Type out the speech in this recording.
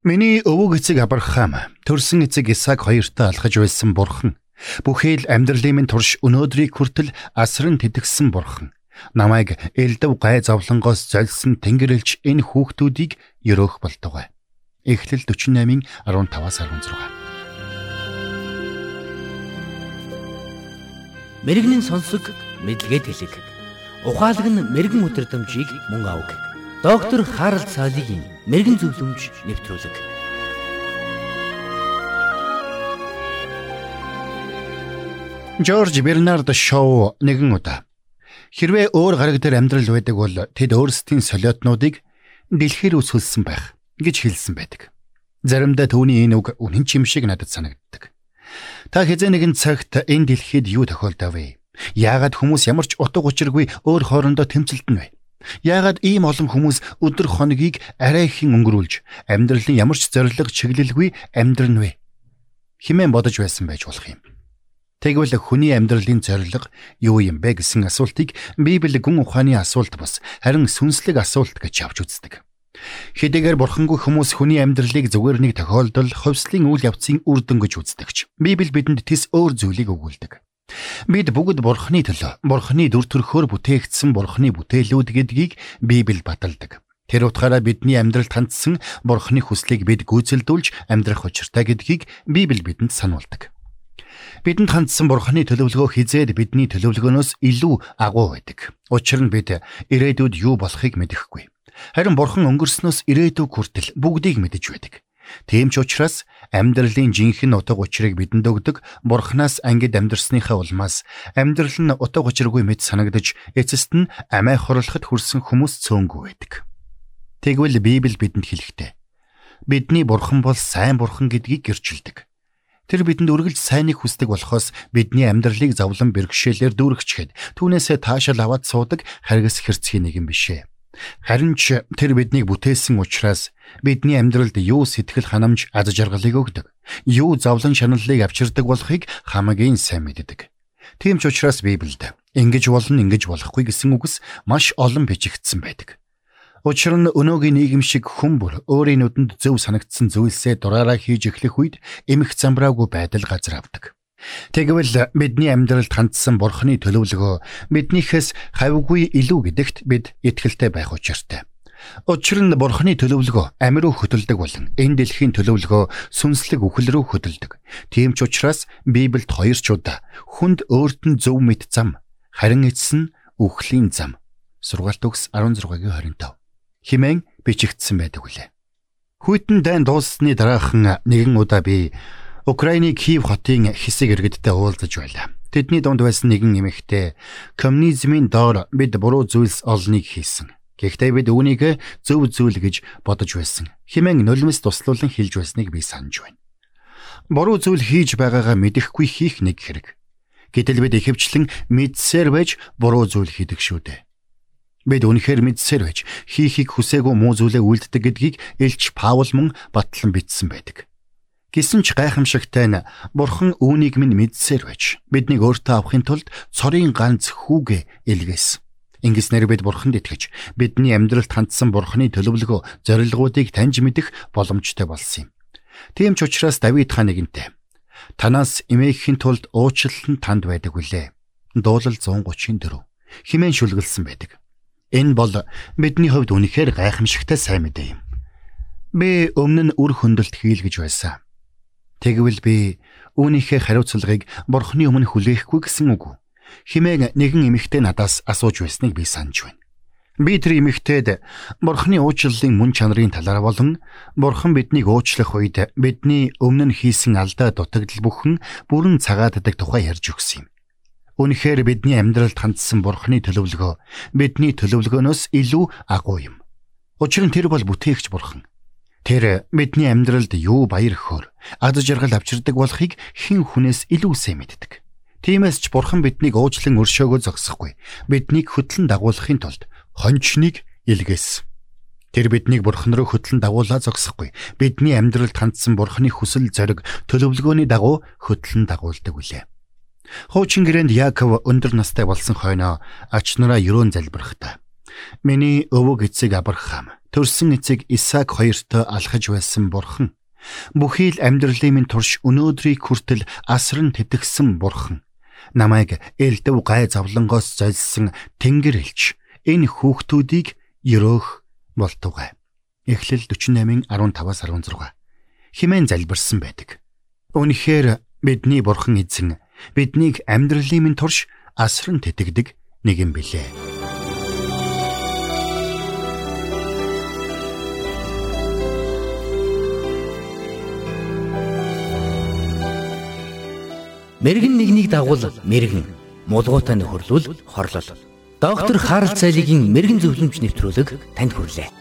Миний өвөг эцэг Авраам төрсэн эцэг Исаак хоёртой алхаж байсан бурхан бүхэл амьдралын минь турш өнөөдрийг хүртэл асран тэтгсэн бурхан намайг элдв гай зовлонгоос золсон тэнгэрлэгч энэ хүүхдүүдийг өрөөх болтугай. Эхлэл 48-ийн 15-аас 16. Мэргэний сонсог мэдлэгэд хэлэг. Ухаалаг нь мэрэгэн өдрөмжийг мөн авг. Доктор Харалт цаалогийн мэрэгэн зөвлөмж нэвтрүүлэг. Жорж Бернард Шоу нэгэн удаа хэрвээ өөр гараг дээр амьдрал байдаг бол тэд өөрсдийн солиотнуудыг дэлхийр үсгэлсэн байх гэж хэлсэн байдаг. Заримдаа түүний энэ үг үнэн ч юм шиг надад санагддаг. Та хэзээ нэгэн цагт энэ дэлхийд юу тохиолдов вэ? Яагаад хүмүүс ямар ч утга учиргүй өөр хоорондоо тэмцэлтэн вэ? Яагаад ийм олон хүмүүс өдөр хоногийг арай ихэн өнгөрүүлж амьдралын ямар ч зориг чиглэлгүй амьдрын вэ? Химэн бодож байсан байж болох юм. Тэгвэл хүний амьдралын зориг юу юм бэ гэсэн асуултыг Библи гүн ухааны асуулт бас харин сүнслэг асуулт гэж авч үздэг. Хэдийгээр бурхангүй хүмүүс хүний амьдралыг зүгээр нэг тохиолдол ховслын үйл явцын үр дүн гэж үздэгч. Библи бидэнд тис өөр зүйлийг өгүүлдэг. Бид бүгд Бурхны төлөө, Бурхны дүр төрхөөр бүтээгдсэн Бурхны бүтээлүүд гэдгийг Библи баталдаг. Тэр утгаараа бидний амьдралд хандсан Бурхны хүслийг бид гүйцэлдүүлж амьдрах учиртай гэдгийг Библи бидэнд сануулдаг. Бидэнд хандсан Бурхны төлөвлөгөө хизээд бидний төлөвлөгөөнөөс илүү агуу байдаг. Учир нь бид ирээдүйд юу болохыг мэдэхгүй. Харин Бурхан өнгөрснөөс ирээдүйг хүртэл бүгдийг мэдэж байдаг. Тийм ч учраас амьдралын жинхэнэ утга учирыг бидэнд өгдөг Бурханаас ангид амьдрсныхаа улмаас амьдрал нь утга учиргүй мэд санагдаж эцэст нь амиа хорлоход хүрсэн хүмүүс цөөнгүй байдаг. Тэгвэл Библи бидэнд хэлэхдээ бидний Бурхан бол сайн Бурхан гэдгийг гэрчилдэг. Тэр бидэнд үргэлж сайныг хүсдэг болохоос бидний амьдралыг зовлон бэрхшээлээр дүүргчихэд түүнээсээ таашаал аваад суудаг харгас хэрцгий нэгэн бишээ. Харин ч тэр биднийг бүтээсэн учраас бидний амьдралд юу сэтгэл ханамж аз жаргалыг өгдөг, юу зовлон шаналлыг авчирдаг болохыг хамгийн сайн мэддэг. Тийм ч учраас Библиэд ингэж болно, ингэж болохгүй гэсэн үгс маш олон бичигдсэн байдаг. Учир нь өнөөгийн нийгэм шиг хүн бүр өөрийн нүдэнд зөв санагдсан зүйлсээ дураараа хийж эхлэх үед эмх замбраагүй байдал газар авдаг. Тэгвэл бидний амьдралд хандсан бурхны төлөвлөгөө биднийхээс хавьгүй илүү гэдэгт бид итгэлтэй байх учиртай. Учир нь бурхны төлөвлөгөө амь руу хөдөлдөг болон энэ дэлхийн төлөвлөгөө сүнслэг үхэл рүү хөдөлдөг. Тийм ч учраас Библиэд хоёр ч удаа хүнд өөрт нь зөв мэд зам, харин эцэс нь үхлийн зам. Сургаалт өгс 16-гийн 25. Химэн бичигдсэн байдаг үлээ. Хүйтэн дайн дууссаны дараахан нэгэн удаа би Украины Киев хотын хэсэг иргэдтэй уулзаж байлаа. Тэдний дунд байсан нэгэн эмэгтэй коммунизмын доор бид буруу зүйлс олныг хийсэн. Гэхдээ бид үүнийг зөв зүйл гэж бодож байсан. Химэн нулимс туслуулан хэлж байсныг би санаж байна. Буруу зүйл хийж байгаагаа мэдэхгүй хийх нэг хэрэг. Гэтэл бид ихэвчлэн мэдсээр байж буруу зүйл хийдэг шүү дээ. Бид үнэхээр мэдсээр байж хийхийг хүсээгүй муу зүйлээ үлддэг гэдгийг Илч Паул мөн батлан бичсэн байдаг. Гисэн ч гайхамшигтай нь Бурхан үүнийг минь мэдсээр байж биднийг өөртөө авахын тулд цорын ганц хүүгээ илгээсэн. Ингэснээр бид Бурханд итгэж бидний амьдралд хандсан Бурханы төлөвлөгөө зорилгоодыг таньж мэдэх боломжтой болсон юм. Тийм ч учраас Давид хаан нэгэнтээ танаас эмээхийн тулд уучлал нь танд байдаг үлээ. Дуулал 134 химэн шүлгэлсэн байдаг. Энэ бол бидний хувьд үнэхээр гайхамшигтай сайн мэдээ юм. Би өмнө нь үр хөндлөлт хийлгэж байсан. Тэгвэл би үүнийхээ хариуцлагыг бурхны өмнө хүлээхгүй гэсэн үг. Химээ нэгэн эмэгтэй надаас асууж байсныг би санаж байна. Би тэр эмэгтэйд бурхны уучлалын мөн чанарын талаар болон бурхан биднийг уучлах үед бидний өмнө хийсэн алдаа дутагдал бүхэн бүрэн цагаатдаг тухай ярьж өгсөн юм. Үнэхээр бидний амьдралд хандсан бурхны төлөвлөгөө бидний төлөвлөгөөнөөс илүү агуу юм. Учир нь тэр бол бүтээгч бурхан. Тэр бидний амьдралд юу баяр хөөр, ад жаргал авчирдаг болохыг хэн хүнээс илүү сайн мэддэг. Тиймээс ч Бурхан биднийг уучлан өршөөгөө зогсохгүй. Биднийг хөтлөн дагуулахын тулд хончныг илгээсэн. Тэр биднийг Бурхан руу хөтлөн дагуулаа зогсохгүй. Бидний амьдралд хандсан Бурханы хүсэл зориг төлөвлөгөөний дагуу хөтлөн дагуулдаг үлээ. Хуучин гэрээнд Яаков өндөр настай болсон хойноо ач нараа ерөөн залбирхтаа. Миний өвөг эцэг Авраам төрсөн эцэг Исаак хоёртой алхаж байсан бурхан бүхий л амьдралын минь турш өнөөдрийг хүртэл асран тэтгсэн бурхан намайг элдв гай завлангоос золсон тэнгэр элч энэ хүүхдүүдийг өрөөх болтугай. Эхлэл 48:15-аас 16 химэн залбирсан байдаг. Үнэхээр бидний бурхан эзэн биднийг амьдралын минь турш асран тэтгдэг нэгэн билээ. Мэргэн нэгнийг дагуул мэргэн, мулгуутай нөхөрлөл хорлол. Доктор Харалт цайлигийн мэрэгэн зөвлөмж нэвтрүүлэг танд хүрэлээ.